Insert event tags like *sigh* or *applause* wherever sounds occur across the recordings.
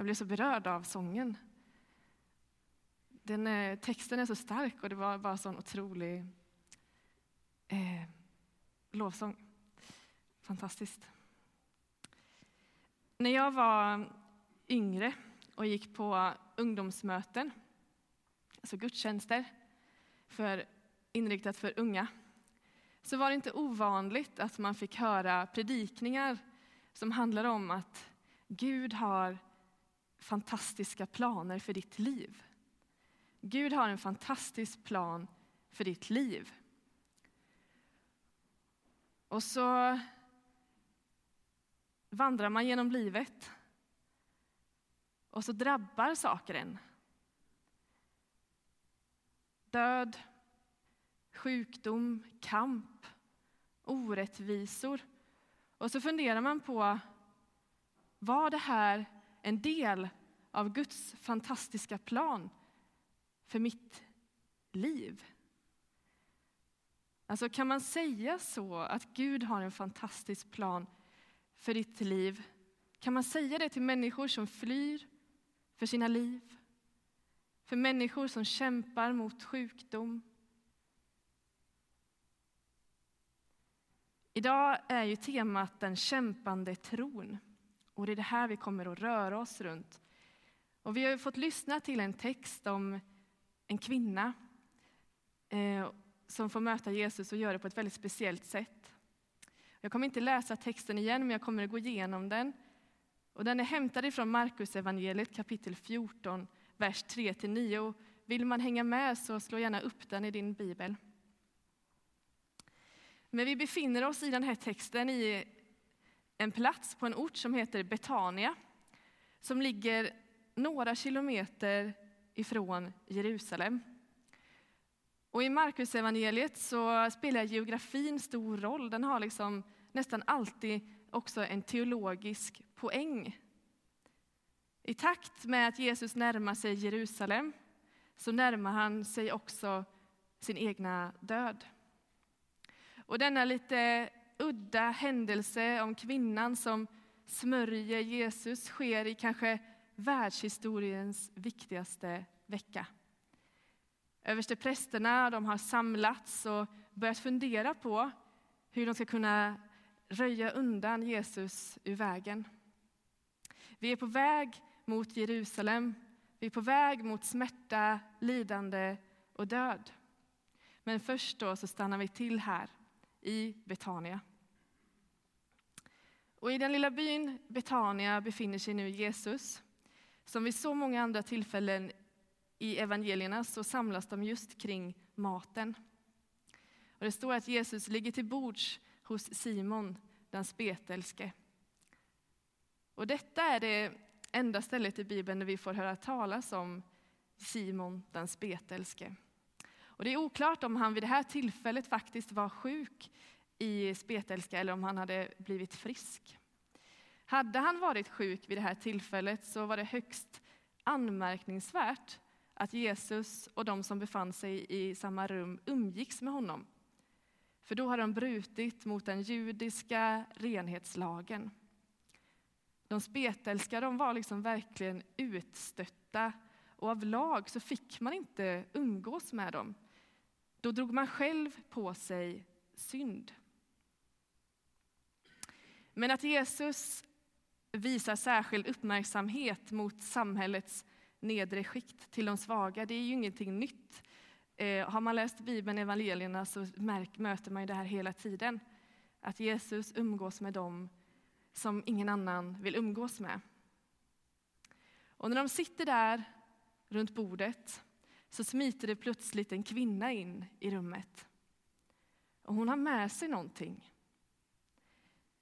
Jag blev så berörd av sången. Den, eh, texten är så stark och det var bara sån otrolig eh, lovsång. Fantastiskt. När jag var yngre och gick på ungdomsmöten, alltså gudstjänster för, inriktat för unga, så var det inte ovanligt att man fick höra predikningar som handlade om att Gud har fantastiska planer för ditt liv. Gud har en fantastisk plan för ditt liv. Och så vandrar man genom livet och så drabbar saker en. Död, sjukdom, kamp, orättvisor. Och så funderar man på, var det här en del av Guds fantastiska plan för mitt liv? Alltså kan man säga så, att Gud har en fantastisk plan för ditt liv? Kan man säga det till människor som flyr för sina liv? För människor som kämpar mot sjukdom? Idag är ju temat den kämpande tron. Och det är det här vi kommer att röra oss runt. Och vi har fått lyssna till en text om en kvinna eh, som får möta Jesus och gör det på ett väldigt speciellt sätt. Jag kommer inte läsa texten igen, men jag kommer att gå igenom den. Och den är hämtad ifrån Markus evangeliet kapitel 14, vers 3-9. Vill man hänga med så slå gärna upp den i din bibel. Men vi befinner oss i den här texten i en plats på en ort som heter Betania, som ligger några kilometer ifrån Jerusalem. Och I Markus evangeliet så spelar geografin stor roll. Den har liksom nästan alltid också en teologisk poäng. I takt med att Jesus närmar sig Jerusalem så närmar han sig också sin egna död. Och denna lite udda händelse om kvinnan som smörjer Jesus sker i kanske världshistoriens viktigaste vecka. Översteprästerna de har samlats och börjat fundera på hur de ska kunna röja undan Jesus ur vägen. Vi är på väg mot Jerusalem. Vi är på väg mot smärta, lidande och död. Men först då så stannar vi till här i Betania. Och I den lilla byn Betania befinner sig nu Jesus. Som vid så många andra tillfällen i evangelierna så samlas de just kring maten. Och det står att Jesus ligger till bords hos Simon, den spetälske. Och detta är det enda stället i Bibeln där vi får höra talas om Simon den spetälske. Och det är oklart om han vid det här tillfället faktiskt var sjuk i spetälska eller om han hade blivit frisk. Hade han varit sjuk vid det här tillfället så var det högst anmärkningsvärt att Jesus och de som befann sig i samma rum umgicks med honom. För då hade de brutit mot den judiska renhetslagen. De spetälska de var liksom verkligen utstötta och av lag så fick man inte umgås med dem. Då drog man själv på sig synd. Men att Jesus visar särskild uppmärksamhet mot samhällets nedre skikt till de svaga, det är ju ingenting nytt. Eh, har man läst Bibeln, evangelierna, så märk, möter man ju det här hela tiden. Att Jesus umgås med dem som ingen annan vill umgås med. Och när de sitter där runt bordet så smiter det plötsligt en kvinna in i rummet. Och hon har med sig någonting.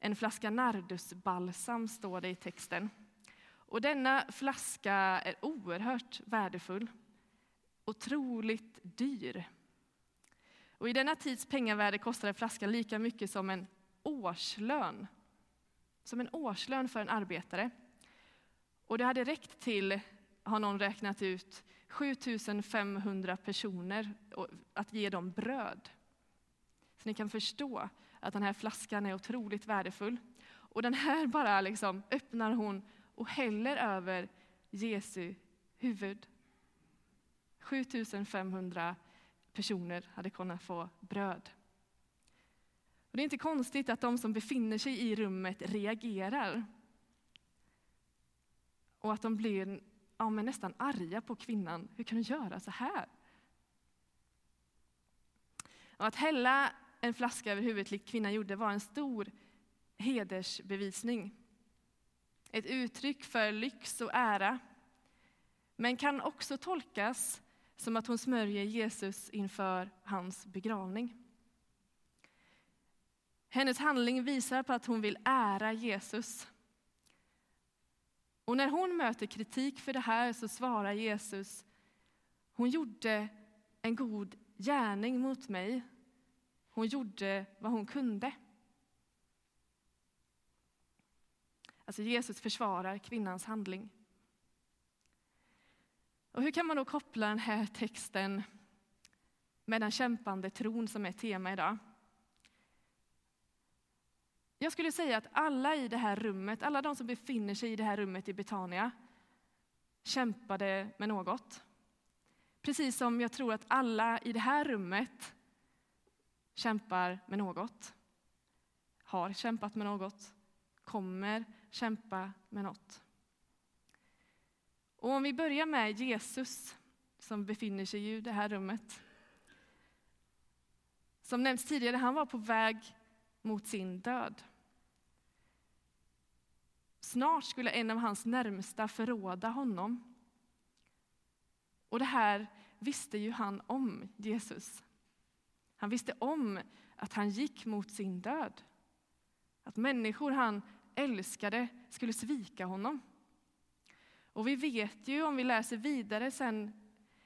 En flaska nardusbalsam står det i texten. Och denna flaska är oerhört värdefull, otroligt dyr. Och I denna tids pengavärde kostar en flaska lika mycket som en årslön. Som en årslön för en arbetare. Och det hade räckt till, har någon räknat ut, 7500 personer att ge dem bröd. Så ni kan förstå att den här flaskan är otroligt värdefull. Och den här bara liksom öppnar hon och häller över Jesu huvud. 7500 personer hade kunnat få bröd. Och det är inte konstigt att de som befinner sig i rummet reagerar. Och att de blir ja, men nästan arga på kvinnan. Hur kan du göra så här? Och att hälla en flaska över huvudet likt kvinnan gjorde var en stor hedersbevisning. Ett uttryck för lyx och ära, men kan också tolkas som att hon smörjer Jesus inför hans begravning. Hennes handling visar på att hon vill ära Jesus. Och när hon möter kritik för det här så svarar Jesus, hon gjorde en god gärning mot mig. Hon gjorde vad hon kunde. Alltså Jesus försvarar kvinnans handling. Och hur kan man då koppla den här texten med den kämpande tron som är tema idag? Jag skulle säga att alla i det här rummet, alla de som befinner sig i det här rummet i Betania, kämpade med något. Precis som jag tror att alla i det här rummet kämpar med något. Har kämpat med något, kommer kämpa med något. Och om vi börjar med Jesus som befinner sig i det här rummet. Som nämnts tidigare, han var på väg mot sin död. Snart skulle en av hans närmsta förråda honom. Och det här visste ju han om, Jesus. Han visste om att han gick mot sin död. Att människor han älskade skulle svika honom. Och vi vet ju, om vi läser vidare sen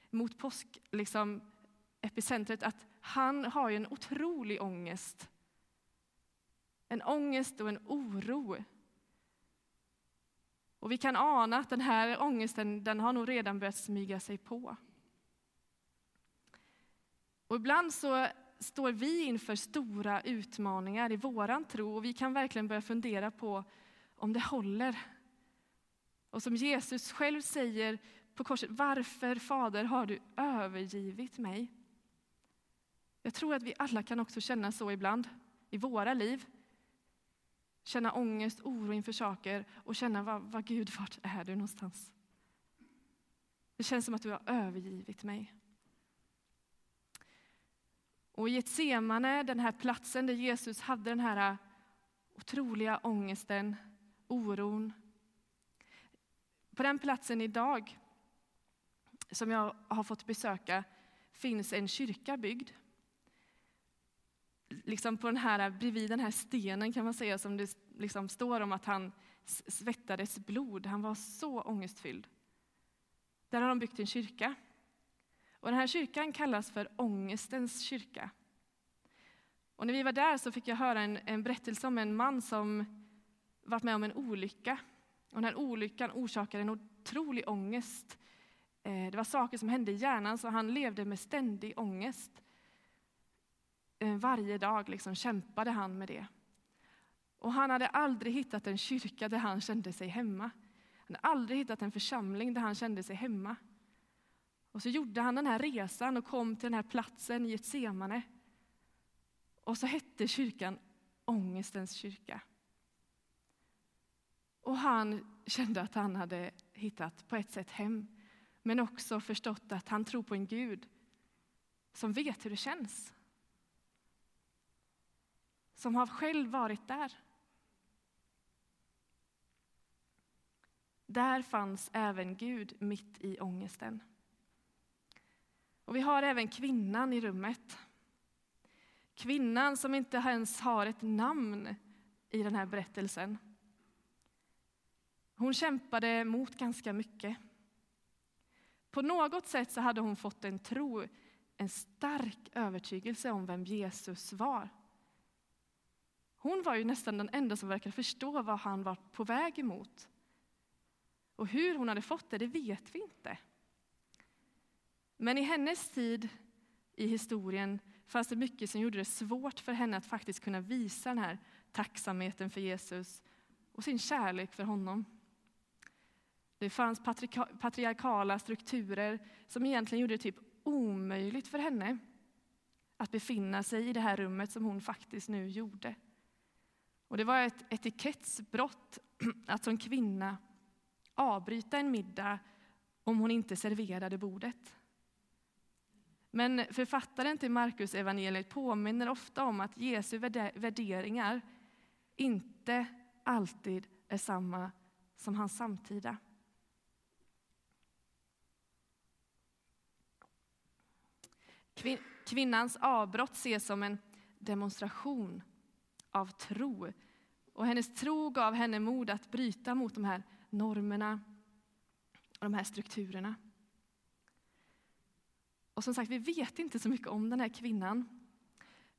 mot påsk, liksom, epicentret, att han har ju en otrolig ångest. En ångest och en oro. Och vi kan ana att den här ångesten, den har nog redan börjat smyga sig på. Och ibland så står vi inför stora utmaningar i våran tro och vi kan verkligen börja fundera på om det håller. Och som Jesus själv säger på korset, varför Fader har du övergivit mig? Jag tror att vi alla kan också känna så ibland i våra liv. Känna ångest, oro inför saker och känna, vad, vad Gud, vart är du någonstans? Det känns som att du har övergivit mig. Och i Getsemane, den här platsen där Jesus hade den här äh, otroliga ångesten, oron. På den platsen idag, som jag har fått besöka, finns en kyrka byggd. Liksom på den här, äh, bredvid den här stenen kan man säga som det liksom står om att han svettades blod. Han var så ångestfylld. Där har de byggt en kyrka. Och den här kyrkan kallas för Ångestens kyrka. Och när vi var där så fick jag höra en, en berättelse om en man som varit med om en olycka. Och den här olyckan orsakade en otrolig ångest. Eh, det var saker som hände i hjärnan, så han levde med ständig ångest. Eh, varje dag liksom kämpade han med det. Och han hade aldrig hittat en kyrka där han kände sig hemma. Han hade aldrig hittat en församling där han kände sig hemma. Och så gjorde han den här resan och kom till den här platsen i ett semane. Och så hette kyrkan Ångestens kyrka. Och han kände att han hade hittat på ett sätt hem, men också förstått att han tror på en Gud som vet hur det känns. Som har själv varit där. Där fanns även Gud mitt i ångesten. Och vi har även kvinnan i rummet. Kvinnan som inte ens har ett namn i den här berättelsen. Hon kämpade mot ganska mycket. På något sätt så hade hon fått en tro, en stark övertygelse om vem Jesus var. Hon var ju nästan den enda som verkade förstå vad han var på väg emot. Och hur hon hade fått det, det vet vi inte. Men i hennes tid i historien fanns det mycket som gjorde det svårt för henne att faktiskt kunna visa den här tacksamheten för Jesus och sin kärlek för honom. Det fanns patriarkala strukturer som egentligen gjorde det typ omöjligt för henne att befinna sig i det här rummet som hon faktiskt nu gjorde. Och det var ett etikettsbrott *clears throat* att som kvinna avbryta en middag om hon inte serverade bordet. Men författaren till Markus evangeliet påminner ofta om att Jesu värderingar inte alltid är samma som hans samtida. Kvinnans avbrott ses som en demonstration av tro. Och hennes tro gav henne mod att bryta mot de här normerna och de här strukturerna. Och som sagt, vi vet inte så mycket om den här kvinnan.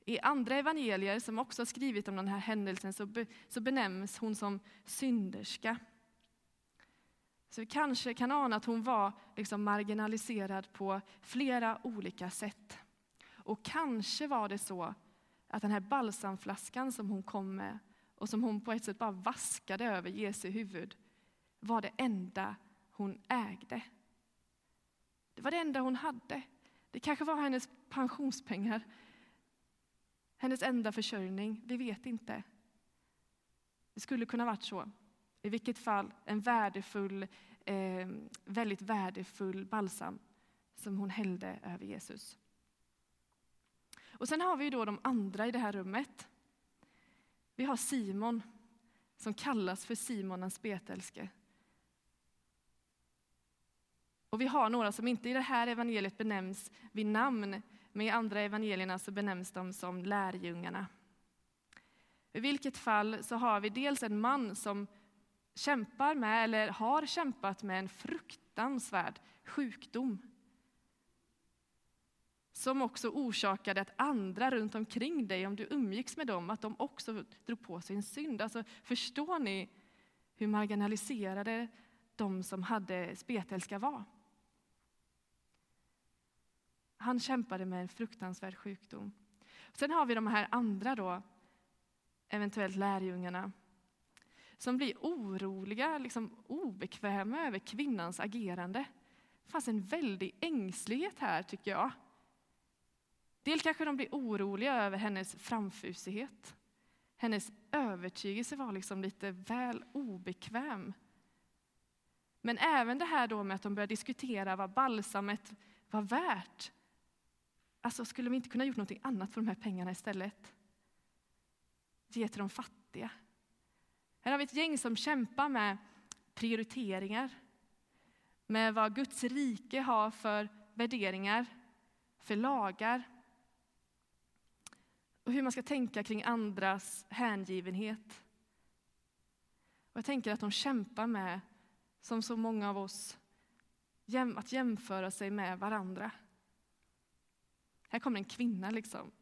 I andra evangelier som också har skrivit om den här händelsen så, be, så benämns hon som synderska. Så vi kanske kan ana att hon var liksom marginaliserad på flera olika sätt. Och kanske var det så att den här balsamflaskan som hon kom med och som hon på ett sätt bara vaskade över Jesu huvud var det enda hon ägde. Det var det enda hon hade. Det kanske var hennes pensionspengar, hennes enda försörjning. Vi vet inte. Det skulle kunna varit så. I vilket fall en värdefull, eh, väldigt värdefull balsam som hon hällde över Jesus. Och sen har vi då de andra i det här rummet. Vi har Simon som kallas för Simon den spetälske. Och vi har några som inte i det här evangeliet benämns vid namn, men i andra evangelierna så benämns de som lärjungarna. I vilket fall så har vi dels en man som kämpar med, eller har kämpat med, en fruktansvärd sjukdom. Som också orsakade att andra runt omkring dig, om du umgicks med dem, att de också drog på sig en synd. Alltså, förstår ni hur marginaliserade de som hade spetälska var? Han kämpade med en fruktansvärd sjukdom. Sen har vi de här andra då, eventuellt lärjungarna, som blir oroliga, liksom obekväma över kvinnans agerande. Det fanns en väldig ängslighet här, tycker jag. Dels kanske de blir oroliga över hennes framfusighet. Hennes övertygelse var liksom lite väl obekväm. Men även det här då med att de börjar diskutera vad balsamet var värt. Alltså, skulle vi inte kunna gjort något annat för de här pengarna istället? Ge till de fattiga. Här har vi ett gäng som kämpar med prioriteringar, med vad Guds rike har för värderingar, för lagar och hur man ska tänka kring andras hängivenhet. Och jag tänker att de kämpar med, som så många av oss, att jämföra sig med varandra. Här kommer en kvinna, liksom.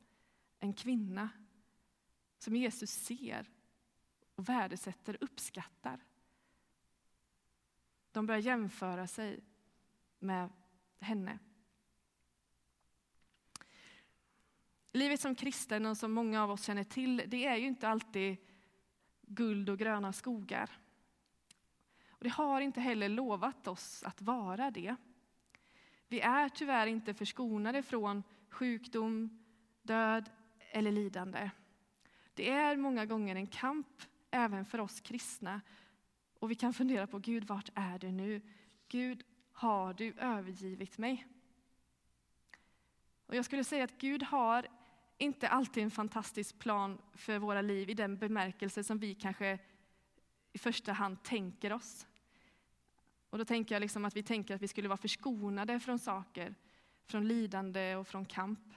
En kvinna som Jesus ser och värdesätter, uppskattar. De börjar jämföra sig med henne. Livet som kristen och som många av oss känner till, det är ju inte alltid guld och gröna skogar. Och det har inte heller lovat oss att vara det. Vi är tyvärr inte förskonade från sjukdom, död eller lidande. Det är många gånger en kamp även för oss kristna. Och vi kan fundera på, Gud, vart är du nu? Gud, har du övergivit mig? Och jag skulle säga att Gud har inte alltid en fantastisk plan för våra liv i den bemärkelse som vi kanske i första hand tänker oss. Och då tänker jag liksom att vi tänker att vi skulle vara förskonade från saker, från lidande och från kamp.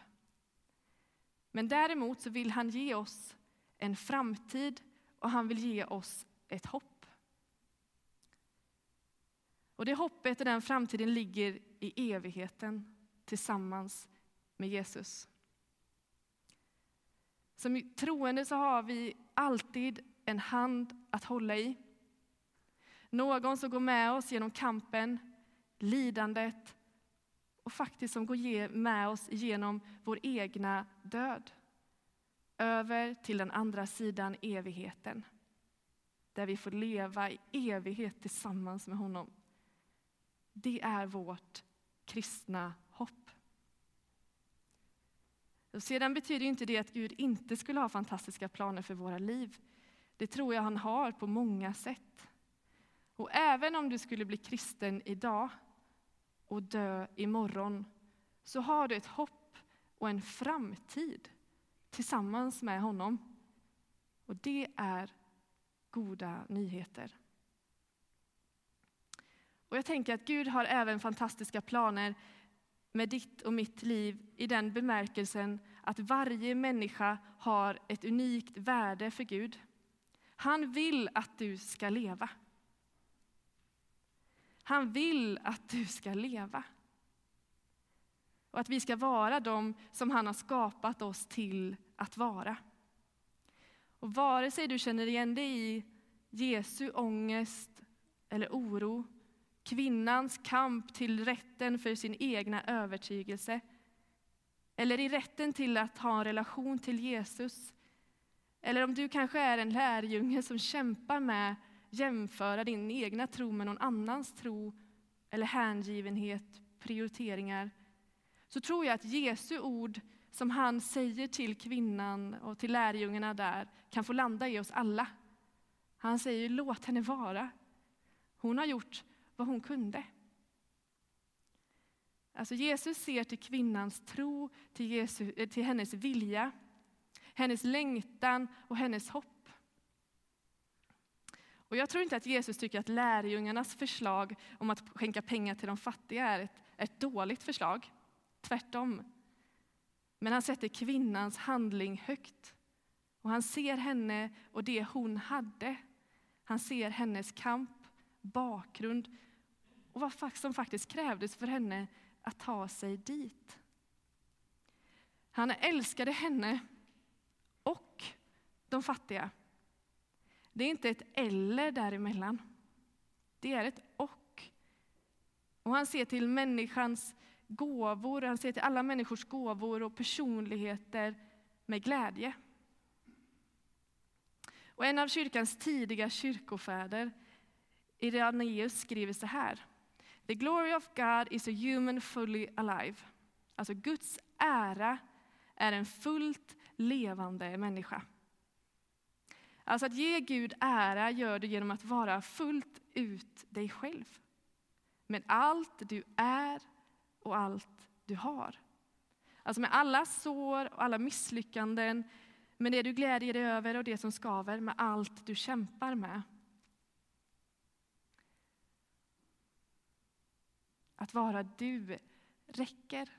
Men däremot så vill han ge oss en framtid och han vill ge oss ett hopp. Och det hoppet och den framtiden ligger i evigheten tillsammans med Jesus. Som troende så har vi alltid en hand att hålla i. Någon som går med oss genom kampen, lidandet och faktiskt som går med oss genom vår egna död. Över till den andra sidan evigheten. Där vi får leva i evighet tillsammans med honom. Det är vårt kristna hopp. Och sedan betyder inte det att Gud inte skulle ha fantastiska planer för våra liv. Det tror jag han har på många sätt. Och även om du skulle bli kristen idag och dö imorgon så har du ett hopp och en framtid tillsammans med honom. Och det är goda nyheter. Och jag tänker att Gud har även fantastiska planer med ditt och mitt liv i den bemärkelsen att varje människa har ett unikt värde för Gud. Han vill att du ska leva. Han vill att du ska leva. Och att vi ska vara de som han har skapat oss till att vara. Och vare sig du känner igen dig i Jesu ångest eller oro, kvinnans kamp till rätten för sin egna övertygelse, eller i rätten till att ha en relation till Jesus, eller om du kanske är en lärjunge som kämpar med jämföra din egna tro med någon annans tro eller hängivenhet, prioriteringar, så tror jag att Jesu ord som han säger till kvinnan och till lärjungarna där kan få landa i oss alla. Han säger låt henne vara. Hon har gjort vad hon kunde. Alltså Jesus ser till kvinnans tro, till, Jesus, eh, till hennes vilja, hennes längtan och hennes hopp. Och jag tror inte att Jesus tycker att lärjungarnas förslag om att skänka pengar till de fattiga är ett, ett dåligt förslag. Tvärtom. Men han sätter kvinnans handling högt. Och han ser henne och det hon hade. Han ser hennes kamp, bakgrund och vad som faktiskt krävdes för henne att ta sig dit. Han älskade henne och de fattiga. Det är inte ett eller däremellan. Det är ett och. Och han ser till människans gåvor, han ser till alla människors gåvor och personligheter med glädje. Och en av kyrkans tidiga kyrkofäder, Irenaeus, skriver så här. The glory of God is a human fully alive. Alltså Guds ära är en fullt levande människa. Alltså att ge Gud ära gör du genom att vara fullt ut dig själv. Med allt du är och allt du har. Alltså med alla sår och alla misslyckanden, med det du glädjer dig över och det som skaver, med allt du kämpar med. Att vara du räcker.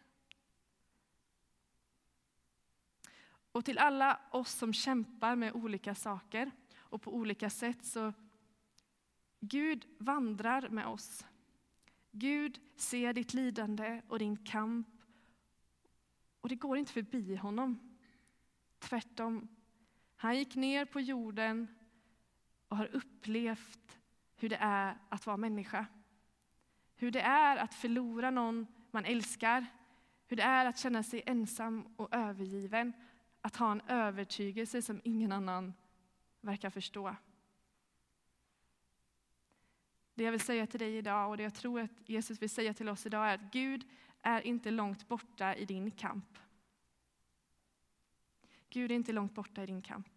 Och till alla oss som kämpar med olika saker och på olika sätt så Gud vandrar med oss. Gud ser ditt lidande och din kamp och det går inte förbi honom. Tvärtom. Han gick ner på jorden och har upplevt hur det är att vara människa. Hur det är att förlora någon man älskar, hur det är att känna sig ensam och övergiven att ha en övertygelse som ingen annan verkar förstå. Det jag vill säga till dig idag och det jag tror att Jesus vill säga till oss idag är att Gud är inte långt borta i din kamp. Gud är inte långt borta i din kamp.